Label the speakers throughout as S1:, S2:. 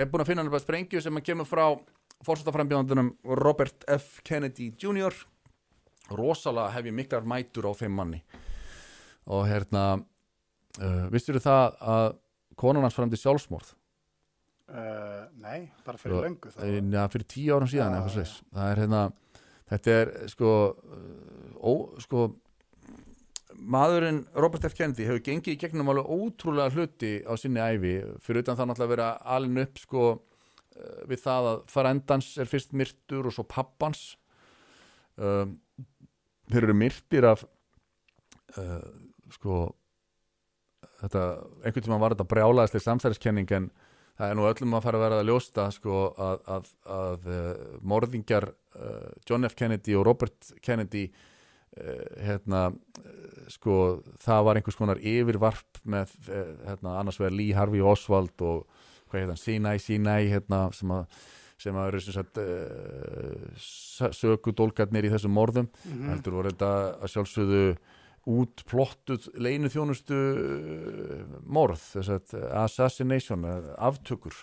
S1: er búin að finna nefnilega sprengju sem kemur frá fórstaframbjóðandunum Robert F. Kennedy Jr. rosalega hef ég miklar mætur á þeim manni og hérna uh, vistur það að konan hans framdi sjálfsmorð
S2: Uh, nei, bara fyrir löngu þá.
S1: ja, fyrir tíu árum síðan
S2: Já, já.
S1: slags. það er hérna þetta er sko, uh, ó, sko maðurinn Robert F. Kennedy hefur gengið í gegnum alveg ótrúlega hluti á sinni ævi fyrir utan það náttúrulega að vera alin upp sko uh, við það að farendans er fyrst myrtur og svo pappans um, þeir eru myrtir af uh, sko þetta, einhvern tímann var þetta brjálaðislega samsæriskenning en það er nú öllum að fara að vera að ljósta sko, að, að, að uh, morðingjar uh, John F. Kennedy og Robert Kennedy hérna sko, það var einhvers konar yfirvarp með uh, hérna, annars vegar Lee Harvey Oswald og hvað heit hann, Sinai Sinai hérna, sem að sem að eru sem sagt uh, sökudólgarnir í þessum morðum
S2: Mhm.
S1: heldur voru þetta að sjálfsögðu útplottuð leinu þjónustu morð þess að assassination eh, aftökur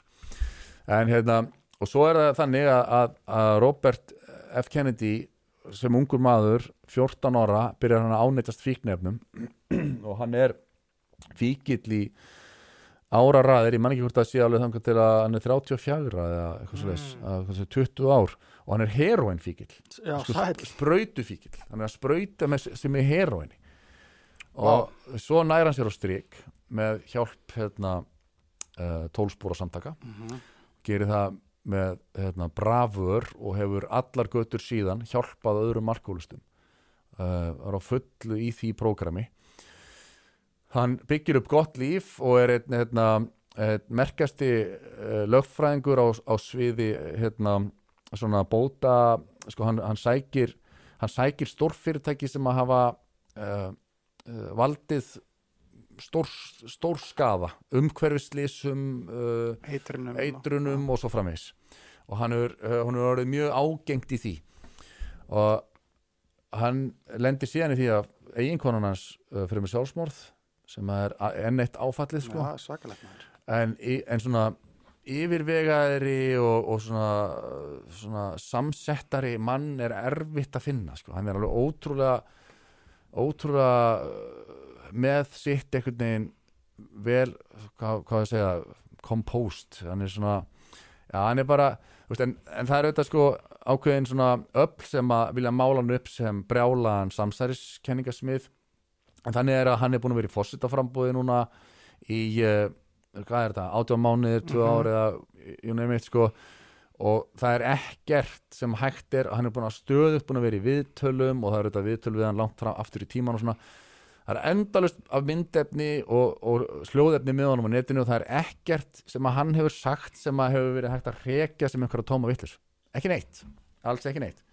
S1: en hérna og svo er það þannig að, að Robert F. Kennedy sem ungur maður 14 ára byrjar hann að ánættast fíknefnum og hann er fíkill í ára ræðir, ég man ekki hvort það sé alveg þangar til að hann er 34 eða eitthvað mm. 20 ár. Og hann er heroin fíkill. Sko,
S2: sæll.
S1: sprautufíkil hann er að sprauta með, sem er heroinni og svo næra hann sér á strik með hjálp hérna, uh, tólspúra samtaka.
S2: Mhm.
S1: gerir það með hérna, bravur og hefur allar götur síðan hjálpað öðrum markólustum uh, er á fullu í því prógrami. Hann byggir upp gott líf og er einn hérna, einn merkasti uh, lögfræðingur á, á sviði hérna, svona bóta sko hann, hann sækir hann sækir stórfyrirtæki sem að hafa uh, valdið stór, stór skaða umhverfislýsum uh,
S2: Eitrunum.
S1: eitrunum og svo framvegs og hann er, uh, hann er orðið mjög ágengt í því og hann lendir síðan í því að eiginkonan hans uh, fyrir með sjálfsmorð sem er a- enn eitt áfallið sko
S2: maður.
S1: en, en svona yfirvegaðri og, og svona, svona samsettari mann er erfitt að finna sko. hann er alveg ótrúlega ótrúlega uh, með sitt einhvern veginn vel, hvað, hvað ég segja composed, hann er svona já, hann er bara, veist, en, en það er auðvitað sko ákveðin svona öll sem að vilja mála hann upp sem brjálaðan samsæriskenningasmið. En þannig er að hann er búin að vera í fórsetaframbúði núna í uh, hvað er þetta, átján mánuðir, tvö
S2: Mhm.
S1: ár eða you name it sko. Og það er ekkert sem hægt er hann er búin að stöðut búin að vera í viðtölum og það er þetta viðtöl við hann langt fram aftur í tíman og svona það er endalust af myndefni og, og sljóðefni með honum á netinu og það er ekkert sem að hann hefur sagt sem að hefur verið hægt að rekja sem einhverja tóma vittlus ekki neitt, alls ekki neitt.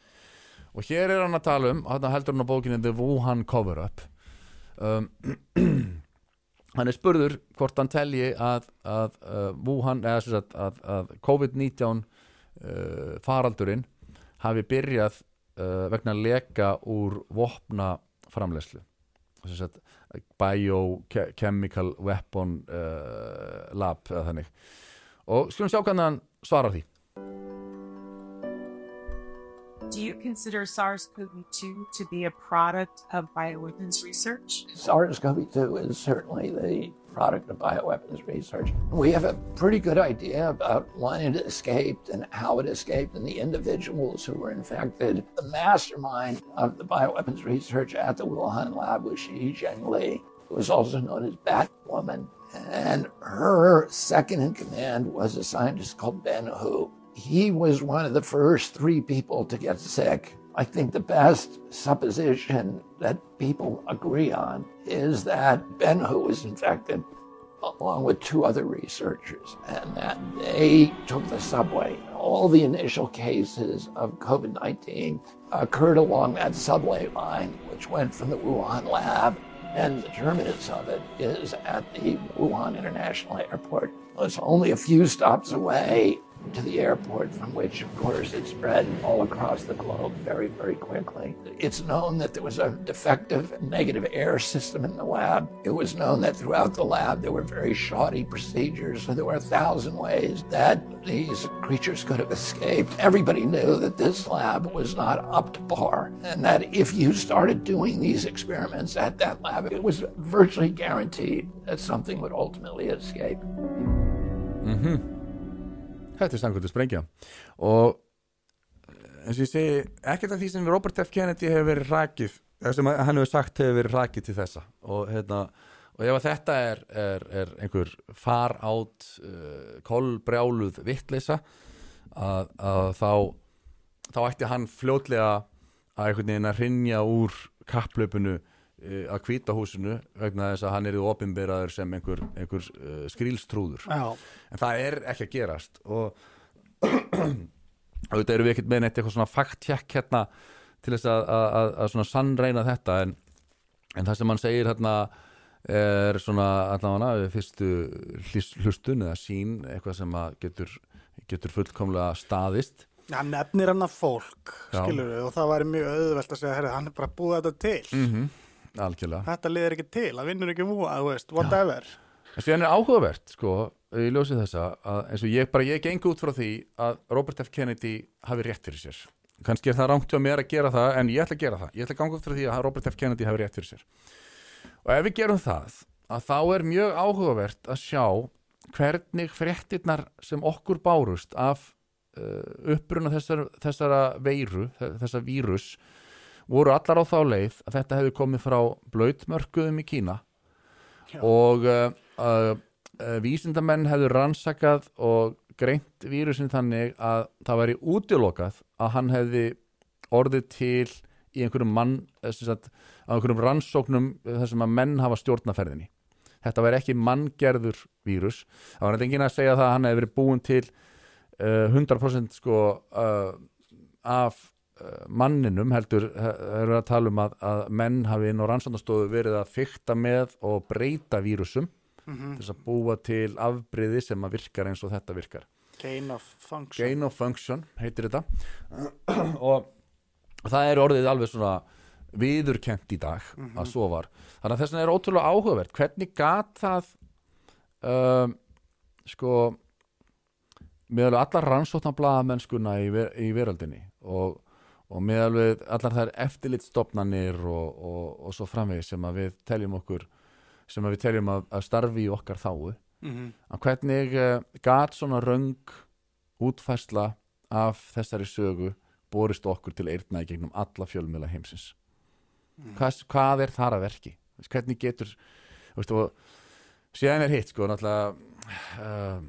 S1: Og hér er hann að tala um hann heldur hann á bókinni The Wuhan Cover-Up. Um, hann er spurður hvort hann telji að, að uh, Wuhan eða að, að COVID-19 uh, faraldurinn hafi byrjað uh, vegna leka úr vopna framlegslu biochemical weapon uh, lab eða þannig og skulum sjá hvernig hann svarar því
S3: Do you consider SARS CoV 2 to be a product of bioweapons research?
S4: SARS-CoV-2 is certainly the product of bioweapons research. We have a pretty good idea about when it escaped and how it escaped and the individuals who were infected. The mastermind of the bioweapons research at the Wuhan lab was Xi Zhengli, who was also known as Batwoman. And her second in command was a scientist called Ben Hu. He was one of the first three people to get sick. I think the best supposition that people agree on is that Ben Hu was infected along with two other researchers and that they took the subway. All the initial cases of COVID 19 occurred along that subway line, which went from the Wuhan lab. And the terminus of it is at the Wuhan International Airport. It's only a few stops away to the airport, from which, of course, it spread all across the globe very, very quickly. It's known that there was a defective negative air system in the lab. It was known that throughout the lab there were very shoddy procedures, so there were a thousand ways that these creatures could have escaped. Everybody knew that this lab was not up to par, and that if you started doing these experiments at that lab, it was virtually guaranteed that something would ultimately escape. Mm-hmm.
S1: Þetta er samkvæmdu sprengja og eh, eins og ég segi ekkert af því sem Robert F. Kennedy hefur verið rakið eða sem hann hefur sagt hefur verið rakið til þessa og, hérna, og ef að þetta er, er, er einhver far átt uh, kolbrjáluð vittleisa að, að þá þá ætti hann fljótlega að einhvern veginn að rinja úr kapplöpunu að hvíta húsinu vegna þess að hann er í opinberaður sem einhver, einhver uh, skrílstrúður.
S2: Já,
S1: en það er ekki að gerast og auðvitað erum við ekkert með neitt eitthvað svona fakttjekk hérna til þess að, að, að, að svona sannreina þetta en, en það sem hann segir hérna er svona allavega fyrstu hlus- hlustun eða sín eitthvað sem getur, getur fullkomlega staðist.
S2: Hann nefnir hann að fólk, skilur og það væri mjög auðvelt að segja, hann er bara búið þetta til.
S1: mm algjörlega
S2: Þetta liðir ekki til, það vinnur ekki múa, whatever.
S1: En síðan er áhugavert, sko, í ljósið þessa, að eins og ég bara, ég gengi út frá því að Robert F. Kennedy hafi rétt fyrir sér. Kannski er það rangt hjá mér að gera það, en ég ætla að gera það. Ég ætla að ganga út frá því að Robert F. Kennedy hafi rétt fyrir sér. Og ef við gerum það, að þá er mjög áhugavert að sjá hvernig fréttirnar sem okkur bárust af uh, uppruna þessar, þessara veiru, þessar vírus, voru allar á þá leið að þetta hefði komið frá blautmörkuðum í Kína
S2: Já.
S1: og uh, uh, uh, vísindamenn hefðu rannsakað og greint vírusin þannig að það væri útilokað að hann hefði orðið til í einhverjum mann eh, sem sagt, á einhverjum rannsóknum eh, þar sem að menn hafa stjórnaferðinni þetta væri ekki manngerður vírus það var enginn að segja það að hann hefði verið búin til uh, 100% sko uh, af manninum heldur hefur að tala um að, að menn hafi inn á rannsóknastofu verið að fykta með og breyta vírusum
S2: Mm
S1: til þess að búa til afbriði sem að virkar eins og þetta virkar.
S2: Gain of function.
S1: gain of function heitir þetta. Og það er orðið alveg svona viðurkent í dag að svo var. Þannig að þess vegna er ótrúlega áhugavert. Hvernig gat það um, sko meðal allar rannsóknarblaðamennskuna í, ver í veröldinni og, og meðal við allar þær eftirlitstofnanir og, og, og svo framvegis sem að við teljum okkur sem að við teljum að, að starfi í okkar þáu
S2: Mm
S1: að hvernig uh, gat svona röng útfærsla af þessari sögu borist okkur til eyrna í gegnum alla fjölmjöla heimsins? Hvað, hvað er þar að verki? Hvernig getur veist, og, síðan er hitt sko náttúrulega uh,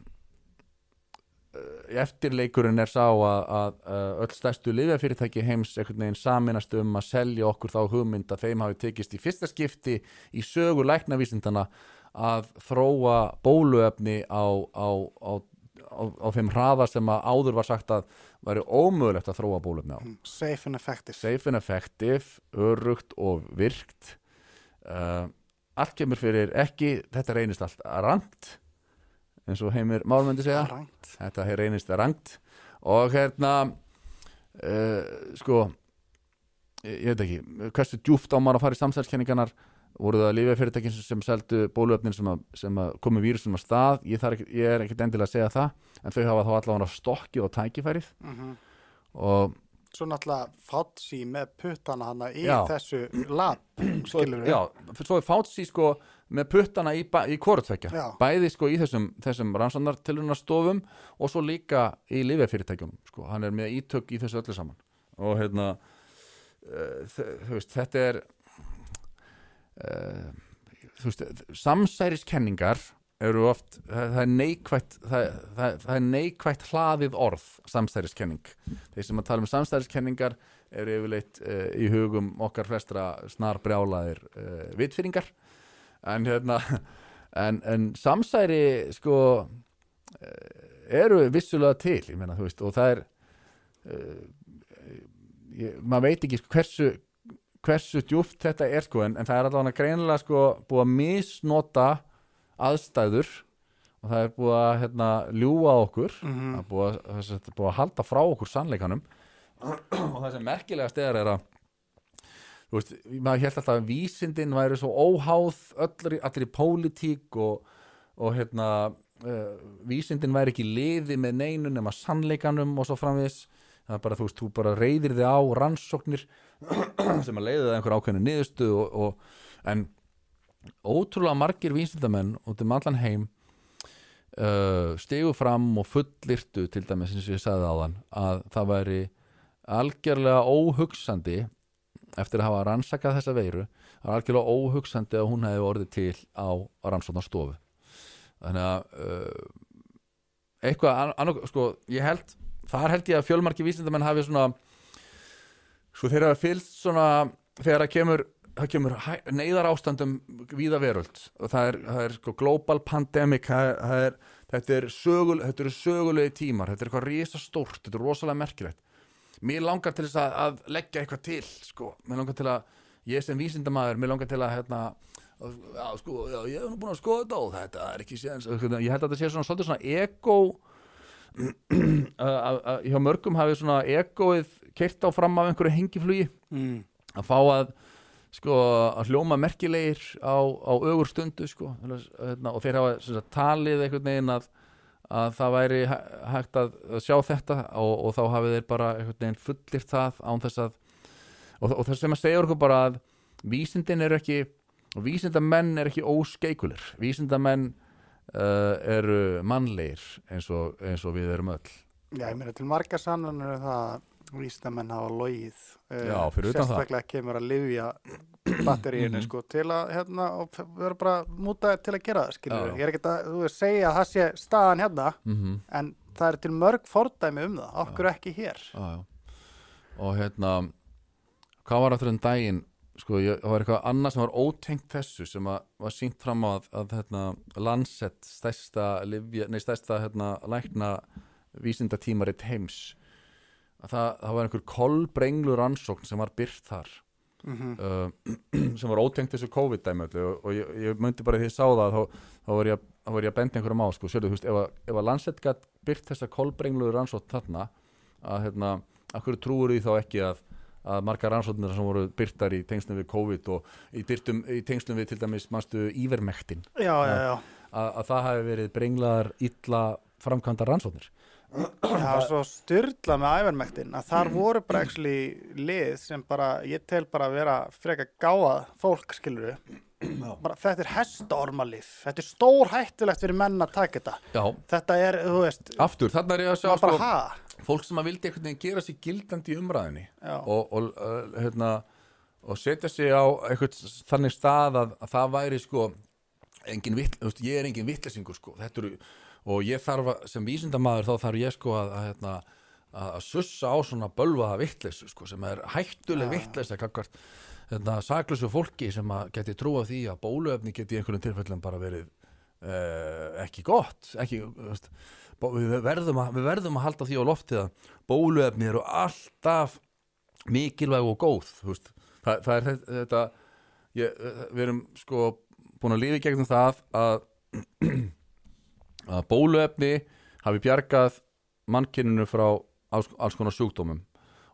S1: eftirleikurinn er sá að, að, að öll stærstu lifjafyrirtæki heims einhvern veginn saminast um að selja okkur þá hugmynd að þeim hafi tekist í fyrsta skipti í sögu læknavísindana að þróa bóluefni á, á, á, á, þeim hraða sem að áður var sagt að væri ómögulegt að þróa bóluefni á.
S2: Safe and effective.
S1: safe and effective, örugt og virkt. Uh, allt kemur fyrir ekki þetta reynist allt rangt eins og heimir málmöndi segja.
S2: Rangt.
S1: þetta hér reynist rangt. Og hérna uh, sko ég, veit ekki, hversu djúft á maður að fara í samsælskenningarnar voru það lífið sem seldu bóluöfnin sem, að, sem að komi vírusum að stað? Ég, ekki, ég er ekkert endilega að segja það en þau hafa þá allavega stokki og tækifærið.
S2: Mm
S1: og
S2: Svo náttúrulega Fauci með puttana hana í
S1: Já.
S2: þessu lab, skilur við.
S1: já, svo er Fauci sko með puttana í, í hvortvekja
S2: Já.
S1: bæði sko í þessum, þessum rannsóknartilunarstofum og svo líka í lifjafyrirtækjum sko, hann er með ítök í þessu öllu saman og hérna uh, veist, þetta er uh, þú veist, samsæriskenningar oft, það, er neikvætt það, það, það er neikvætt hlaðið orð samsæriskenning þeir sem að tala um samsæriskenningar eru yfirleitt uh, í hugum okkar flestra snar brjálaðir uh, vitfyringar en hérna en, en samsæri sko uh, eru vissulega til meina veist og það er uh, ég, maður veit ekki sko, hversu hversu djúft þetta er sko en, en það er allavega greinilega sko búið að misnota aðstæður og það er búið að hérna, ljúga okkur.
S2: Mhm.
S1: það er búið að, það er búið að halda frá okkur sannleikanum. Og það sem merkilegast er er að þú veist, maður held alltaf að vísindin væri svo óháð öllri, allir í pólitík og, og hérna uh, vísindin væri ekki liði með neinu nema sannleikanum og svo framvis það er bara, þú veist, þú bara reyðir þig á rannsóknir sem að leiða það einhver ákveðinu niðurstu og, og, en ótrúlega margir vísindamenn út um allan heim uh, stigu fram og fullirtu til dæmis eins og ég sagði áðan að það væri algjörlega óhugsandi eftir að hafa rannsakað þessa veiru það er algjörlega óhugsandi að hún hefði orðið til á rannsóknarstofu. Þannig að uh, eitthvað ann- annað, sko, ég held þar held ég að fjölmarki vísindamenn hafi svona sko þeir hafa fylgst svona þegar það kemur það kemur neyðar ástandum víða veröld. Og það er, það er sko global pandemic það er, það er, þetta sögul, þetta eru sögulegi tímar þetta er eitthvað risa stórt, þetta er rosalega merkilegt. Mér langar til þess að, að leggja eitthvað til sko, mér langar til að ég sem vísindamaður, mér langar til að hérna, að- já, sko, já, ég hef nú búin að skoða þetta og þetta er ekki séðans ég held að þetta sé svona svolítið svona ego að, að, að hjá mörgum hafi svona egoið keirt á fram af einhverju hengiflugi.
S2: Mm.
S1: að fá að sko að hljóma merkilegir á, á ögur stundu sko. Hérna, og þeir hafa sagt, talið einhvern veginn að, að það væri hæ- hægt að, sjá þetta og, og þá hafið þeir bara einhvern veginn fullir það án þess að og, og þess að segja okkur bara að vísindin eru ekki og vísindamenn er ekki óskeikulir. Vísindamenn uh, eru mannlegir eins og, eins og við erum öll.
S2: Já, ég meina til marga sannanur það að vísindamenn hafa logið
S1: Já, fyrir utan það.
S2: sérstaklega kemur að livja batteríinu
S1: Mhm.
S2: sko til að hérna, vera bara mútaðir til að gera það
S1: Já.
S2: ég er ekki að þú veist, segja að það sé staðan hérna
S1: mm
S2: en það er til mörg fordæmi um það okkur ekki hér
S1: já, já. og hérna hvað var aftur en daginn sko, ég, það var eitthvað annað sem var ótengt þessu sem að, var sínt fram á að, að hérna, Lancet stærsta, livja, nei, stærsta hérna, lækna vísindatímarit heims að það, það var einhver kolbrenglu rannsókn sem var byrt þar.
S2: Mm
S1: uh, sem var ótengt þessu COVID-dæmi og, og ég, ég myndi bara því að ég sá það þá, þá var ég, ég að benda einhverjum á sko, sérðu, þú veist, ef, að, ef að Lancet gætt byrt þessa kolbrenglu rannsókn þarna að hérna, akkur trúur því þá ekki að að margar rannsóknir sem voru byrtar í tengslum við COVID og í, byrtum, í tengslum við til dæmis manstu ívermektin
S2: já, já, já,
S1: að, að það hafi verið brenglaðar illa framkvæmda rannsóknir
S2: það var svo styrla með ævermektin að þar voru bara actually lið sem bara, ég tel bara að vera freka gáað fólk skilur bara, þetta er hestaormalif þetta er stór hættulegt fyrir menn að taka þetta.
S1: Já,
S2: þetta er, þú veist
S1: aftur, þarna er ég að sjá sko, fólk sem að vildi einhvern veginn gera sér gildandi í umræðinni
S2: Já.
S1: og, og, uh, hérna, og setja sig á einhvern þannig stað að, að það væri sko engin vitt, ég er engin vittlesingur sko, þetta eru, og ég þarf að, sem vísindamaður þá þarf ég sko að, að, hérna, að, að sussa á svona bölvaða vittleysu sko, sem er hættuleg ja. vittleysa kakvart hérna, saklausu fólki sem að geti trúa því að bóluefni geti í einhverjum tilfellum bara verið uh, ekki gott ekki, veist, við verðum, að, við verðum að halda því á loftið að bóluefni eru alltaf mikilvæg og góð veist. það, það er þetta, ég, við erum sko búin að lifa í gegnum það að, að bóluefni hafi bjargað mannkyninu frá alls, alls konar sjúkdómum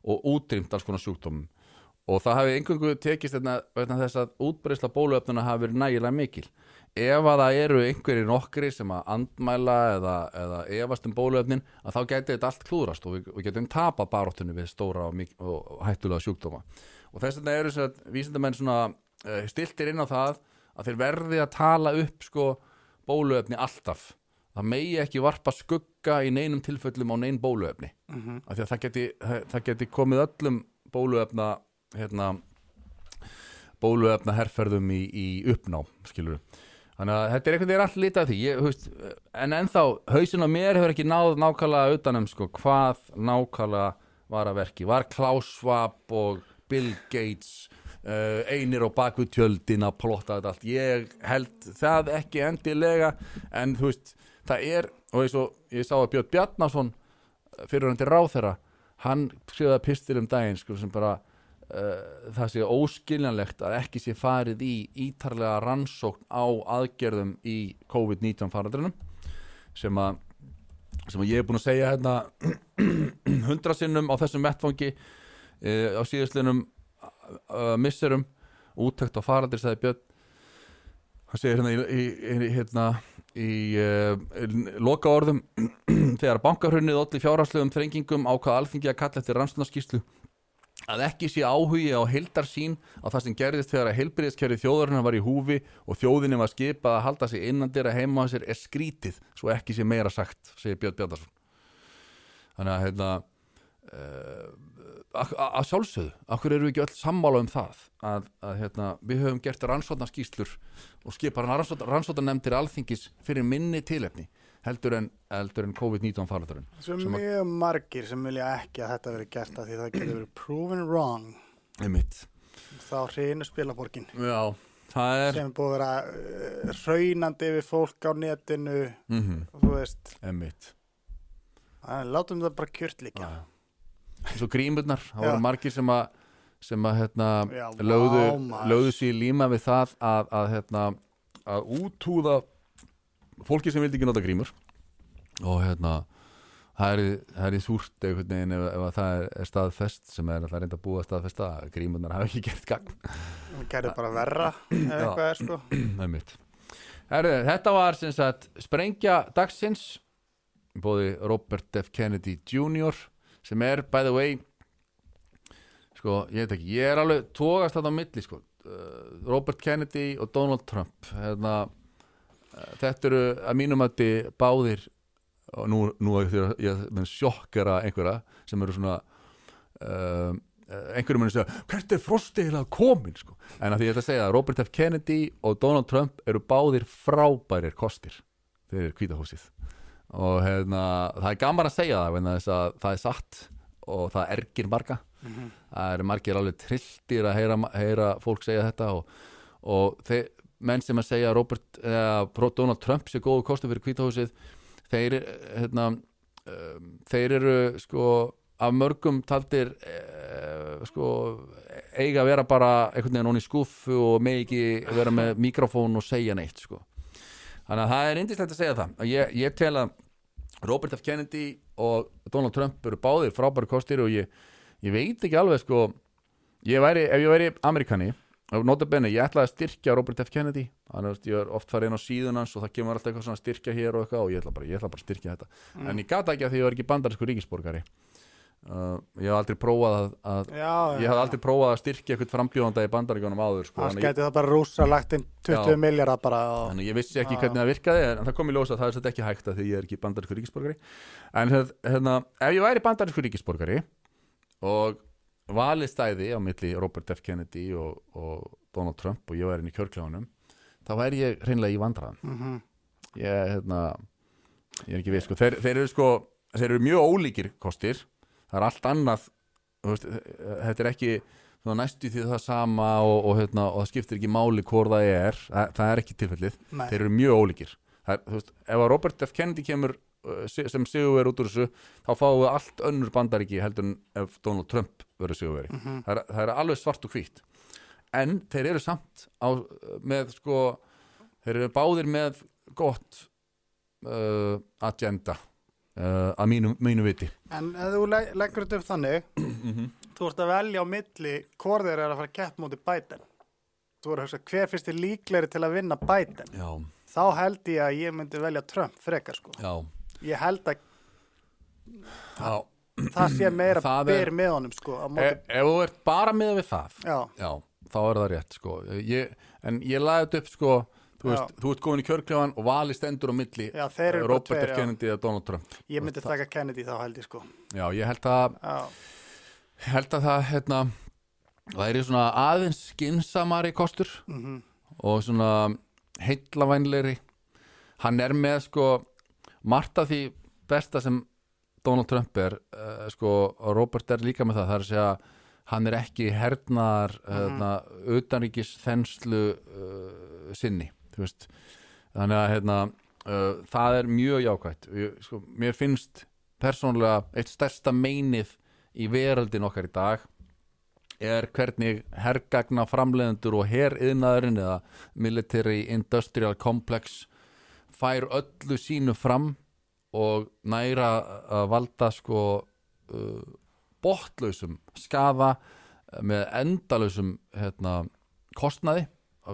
S1: og útrýmt alls konar sjúkdómum. Og það hafi einhverju tekist vegna þess að útbreysla bóluefnuna hafi verið nægilega mikil. Ef að það eru einhverjir nokkri sem að andmæla eða, eða efast um bóluefnin að þá geti þetta allt klúrast og við, við getum tapað baróttunni við stóra og, mik- og hættulega sjúkdóma. Og þess vegna eru þess að vísindamenn svona uh, stiltir inn á það að þeir verði að tala upp sko bóluefni alltaf það megi ekki varpa skugga í neinum tilföllum á nein bóluefni.
S2: Mhm.
S1: af því að það geti, það geti komið öllum bóluefna hérna, bóluefna herferðum í, í uppná skilur þannig að þetta er einhvern veginn allt litað því. Ég, veist, en ennþá hausin á mér hefur ekki náð nákvæmlega utanum sko, hvað nákvæmlega var að verki. Var Klaus Schwab og Bill Gates uh, einir á baku tjöldin að plotta þetta allt? Ég held það ekki endilega en þú veist, það er og eins og ég sá að Björn Bjarnason fyrirhandi ráþera hann skrifaði pistil um daginn sko, sem bara uh, það sé óskiljanlegt að ekki sé farið í ítarlega rannsókn á aðgerðum í COVID-19 faraldrinum sem að sem að ég er búin að segja hérna hundra sinnum á þessum vettfangi uh, á síðastlinum uh, misserum úttækt á faraldir sagði Björn. Hann segir hérna í, í, í, hérna, í uh, loka orðum þegar bankahrunnið olli fjárhagslegum þrengingum ákvað alþingi að kalla eftir rannsóknarskýslu að ekki sé áhugi á heildarsýn á það sem gerðist þegar að heilbyrðiskerfi þjóðarinnar var í húfi og þjóðinni var skipað að halda sig innandir að heima á sér er skrítið svo ekki sé meira sagt, segir Björn Bjarnarsson þannig að hérna uh, að sjálfsögðu, akkur eru við ekki öll sammála um það? Að, að hérna, við höfum gert rannsóknarskýslur og skipar rannsóknarnemndir alþingis fyrir minni tilefni heldur en, en COVID-19 faraldurinn.
S2: Svo mjög margir sem vilja ekki að þetta veri gert að því það getur verið proven wrong.
S1: Einmitt.
S2: þá hreinu spilaborgin.
S1: Já, það er
S2: sem er búið að vera uh, raunandi yfir fólk á netinu.
S1: Mm -hmm.
S2: og þú veist.
S1: Einmitt.
S2: látum það bara kjört líka
S1: Já. Svo grímurnar, það voru margir sem að sem að hérna, lögðu, lögðu sér líma við það að, að, hérna, að útúða fólki sem vildi ekki nota grímur. Og hérna það er, það er í súrt ef, ef það er, er staðfest sem er alltaf reynda að búa staðfesta að grímunar hafa ekki gert gang
S2: það gerði bara verra ef eitthvað er sko.
S1: Herri, þetta var sem sagt sprengja dagsins. Bóði Robert F. Kennedy Jr. sem er by the way sko, ég veit ekki, ég er alveg tógast þetta á milli sko uh, Robert Kennedy og Donald Trump hérna uh, þetta eru að mínum að þið báðir og nú, nú er ég að sjokkara einhverja sem eru svona uh, einhverju munir segja hvert er frosti heila komin sko? en að því ég ætla að segja að Robert F. Kennedy og Donald Trump eru báðir frábærir kostir fyrir kvítahúsið og hérna, það er gaman að segja það þess að það er satt og það ergir marga mm -hmm. það eru margir alveg trilltir að heyra, heyra fólk segja þetta og, og þeir, menn sem að segja Robert, eða Donald Trump sé góðu kostur fyrir kvítahúsið þeir, hérna, um, þeir eru sko af mörgum taldir uh, sko eiga að vera bara einhvern veginn onni skuffu og ekki vera með mikrofón og segja neitt sko þannig að það er indislegt að segja það ég, ég tel að Robert F. Kennedy og Donald Trump eru báðir frábæri kostir og ég, ég veit ekki alveg sko ég væri, ef ég væri amerikani Notabene, ég ætlaði að styrkja Robert F. Kennedy þannig að ég er oft farið inn á síðun hans og það kemur alltaf eitthvað svona styrkja hér og eitthvað og ég ætla bara, ég ætla bara að styrkja þetta mm. en ég gata ekki að því ég var ekki bandarísku ríkisborgari uh, ég hef aldrei prófað að, að
S2: já,
S1: ég hef aldrei prófað að styrkja eitthvað frambjóðanda í bandaríkjónum áður sko,
S2: það skæti það bara rúsa lagt inn 20 miljardar bara og...
S1: þannig ég vissi ekki já. hvernig það virkaði en það kom í ljósa að það er ekki hægt að því ég er ekki bandarísku ríkisborgari en hérna, ef ég væri bandarísku ríkisborgari og valið stæði á milli Robert F. Kennedy og, og Donald Trump og ég væri inn í kjörkláðunum þá væri ég hreinlega í vandraðan
S2: mm -hmm.
S1: ég, hérna, ég er ekki við sko. þeir, þeir eru sko þeir eru mjög ólíkir kostir það er allt annað veist, þetta er ekki næstu því það sama og, og, hérna, og það skiptir ekki máli hvort það er það, það er ekki tilfellið,
S2: Nei.
S1: þeir eru mjög ólíkir er, veist, ef að Robert F. Kennedy kemur uh, sem sigurveri út úr þessu þá fáum við allt önnur bandaríki heldur en ef Donald Trump verður sigurveri
S2: mm -hmm.
S1: það, það er alveg svart og hvít en þeir eru samt á, með sko þeir eru báðir með gott uh, agenda uh, að mínu, mínu viti
S2: En ef þú leg, leggur þetta upp þannig
S1: -hmm.
S2: þú ert að velja á milli hvort þeir eru að fara að kepp mútið Biden þú eru að hugsa hver finnst þið líklegri til að vinna Biden
S1: Já.
S2: þá held ég að ég myndi velja Trump frekar sko
S1: Já.
S2: ég held að
S1: Já.
S2: það sé meira
S1: Það er-
S2: byr með honum sko á
S1: E,
S2: móti,
S1: ef þú ert bara með við það
S2: já,
S1: já, þá er það rétt sko. ég, en ég þetta upp sko þú, veist, þú ert komin í kjörkljáðan og vali stendur á milli
S2: Já, bara
S1: Robert F. Kennedy eða Donald Trump.
S2: Ég myndi taka Kennedy þá held ég sko.
S1: Já, ég held að held að það hérna, það er svona aðeins skinsamari kostur
S2: mm
S1: og svona heillavænleiri hann er með sko margt af því besta sem Donald Trump er uh, sko, og Robert er líka með það það er að segja hann er ekki hernaðar hérna, utanríkis þenslu uh, sinni. þú veist þannig að hérna, uh, það er mjög jákvætt. Ég, sko, mér finnst persónulega eitt stærsta meinið í veröldin okkar í dag er hvernig hergagna framleiðendur og heriðnaðurinn eða military industrial complex fær öllu sínu fram og næra að valda sko uh, botlausum skaða uh, með endalausum hérna, kostnaði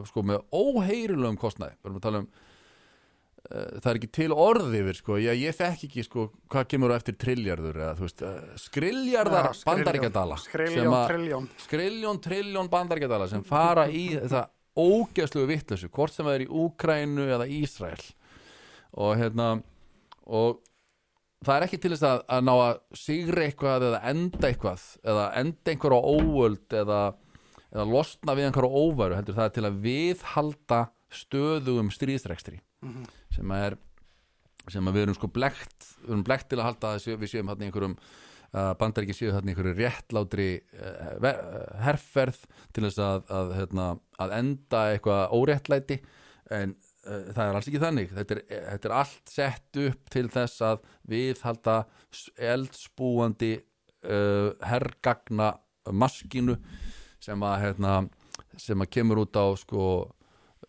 S1: sko, með óheyrilegum kostnaði við erum að tala um uh, það er ekki til orði yfir sko. ég, ég þekk ekki sko, hvað kemur á eftir trilljarður eða, þú veist, uh, skriljarðar
S2: skriljón.
S1: bandaríkjadala
S2: Skriljón, triljón.
S1: skriljón, trilljón bandaríkjadala sem fara í þetta ógeðslugu vittlösu, hvort sem það er í Úkrænu eða Ísrael og hérna og það er ekki til þess að, að ná að sigri eitthvað eða enda eitthvað eða enda einhverja óöld eða, eða losna við einhverja óværu heldur það er til að viðhalda stöðugum stríðsrekstri sem að er sem að við erum sko blekt við erum blekt til að halda að við séum í einhverjum uh, bandaríki séu hann í einhverju réttlátri uh, ve- uh, herferð til þess að, að, hérna, að enda eitthvað óréttlæti. En uh, það er alls ekki þannig. Þetta er, þetta er allt sett upp til þess að viðhalda s- eldspúandi hergagna maskínu sem að hérna, sem að kemur út á sko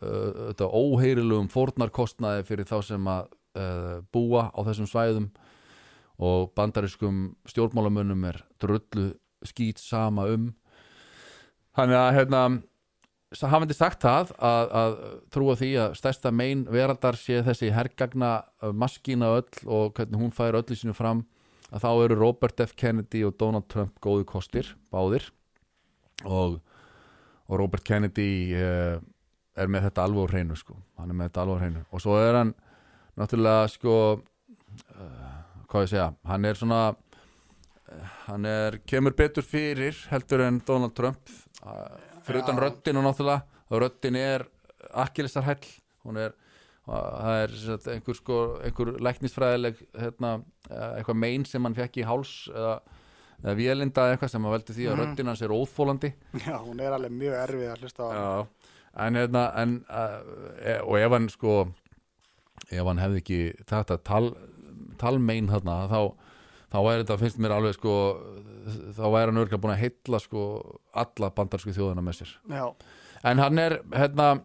S1: uh, þetta óheyrilegum fórnarkostnaði fyrir þá sem að uh, búa á þessum svæðum og bandariskum stjórnmálamönnum er drullu skýt sama um þannig að hérna hafandi sagt það að, að trúa því að stærsta mein veraldar sé þessi hergagna uh, maskína öll og hvernig hún fær öllu sínu fram að þá eru Robert F. Kennedy og Donald Trump góðu kostir, báðir og, og Robert Kennedy uh, er með þetta alveg á hreinu sko, hann er með þetta alveg á hreinu. Og svo er hann náttúrulega sko uh, hvað ég segja, hann er svona uh, hann er, kemur betur fyrir heldur en Donald Trump fyrir utan
S2: Já.
S1: röddinu náttúrulega. Og röddin er akkilisarhæll hún er það er einhver, sko, einhver læknisfræðileg hérna, eitthvað mein sem hann fekk í háls eða, eða vélinda eða eitthvað sem að veldi því að
S2: Mhm.
S1: röddin hans er óþólandi
S2: Já, hún er alveg mjög erfið að hlusta á hana.
S1: Já, en hérna en, uh, og ef hann sko ef hann hefði ekki þetta tal, talmein þarna þá, þá væri þetta, finnst mér alveg sko þá væri hann örgulega búin að heilla sko alla bandarsku þjóðina með sér
S2: Já,
S1: en hann er hérna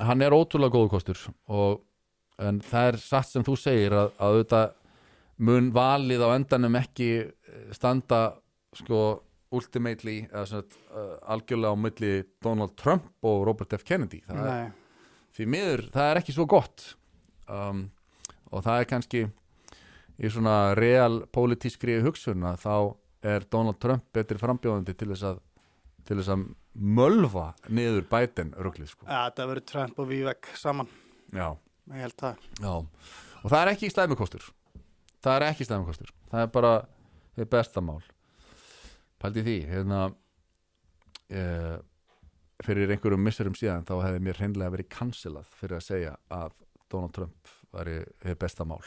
S1: hann er ótrúlega góðu kostur og en það er satt sem þú segir að, að auðvitað mun valið á endanum ekki standa sko ultimately eða svona, uh, algjörlega á milli Donald Trump og Robert F. Kennedy. Það er, því miður, það er ekki svo gott. Um, og það er kannski í svona real pólitískri hugsun að þá er Donald Trump betri frambjóðandi til þess að til þess að mölva niður bætin rugglið sko.
S2: ja, þetta verður Trump og Vivek saman,
S1: já,
S2: ég held það.
S1: já. Og það er ekki slæmukostur. Það er ekki slæmukostur. Það er bara það besta mál. Pældi því hérna e, fyrir einhverjum missurum síðan þá hefði mér hreinlega verið cancelað fyrir að segja að Donald Trump væri hið besta mál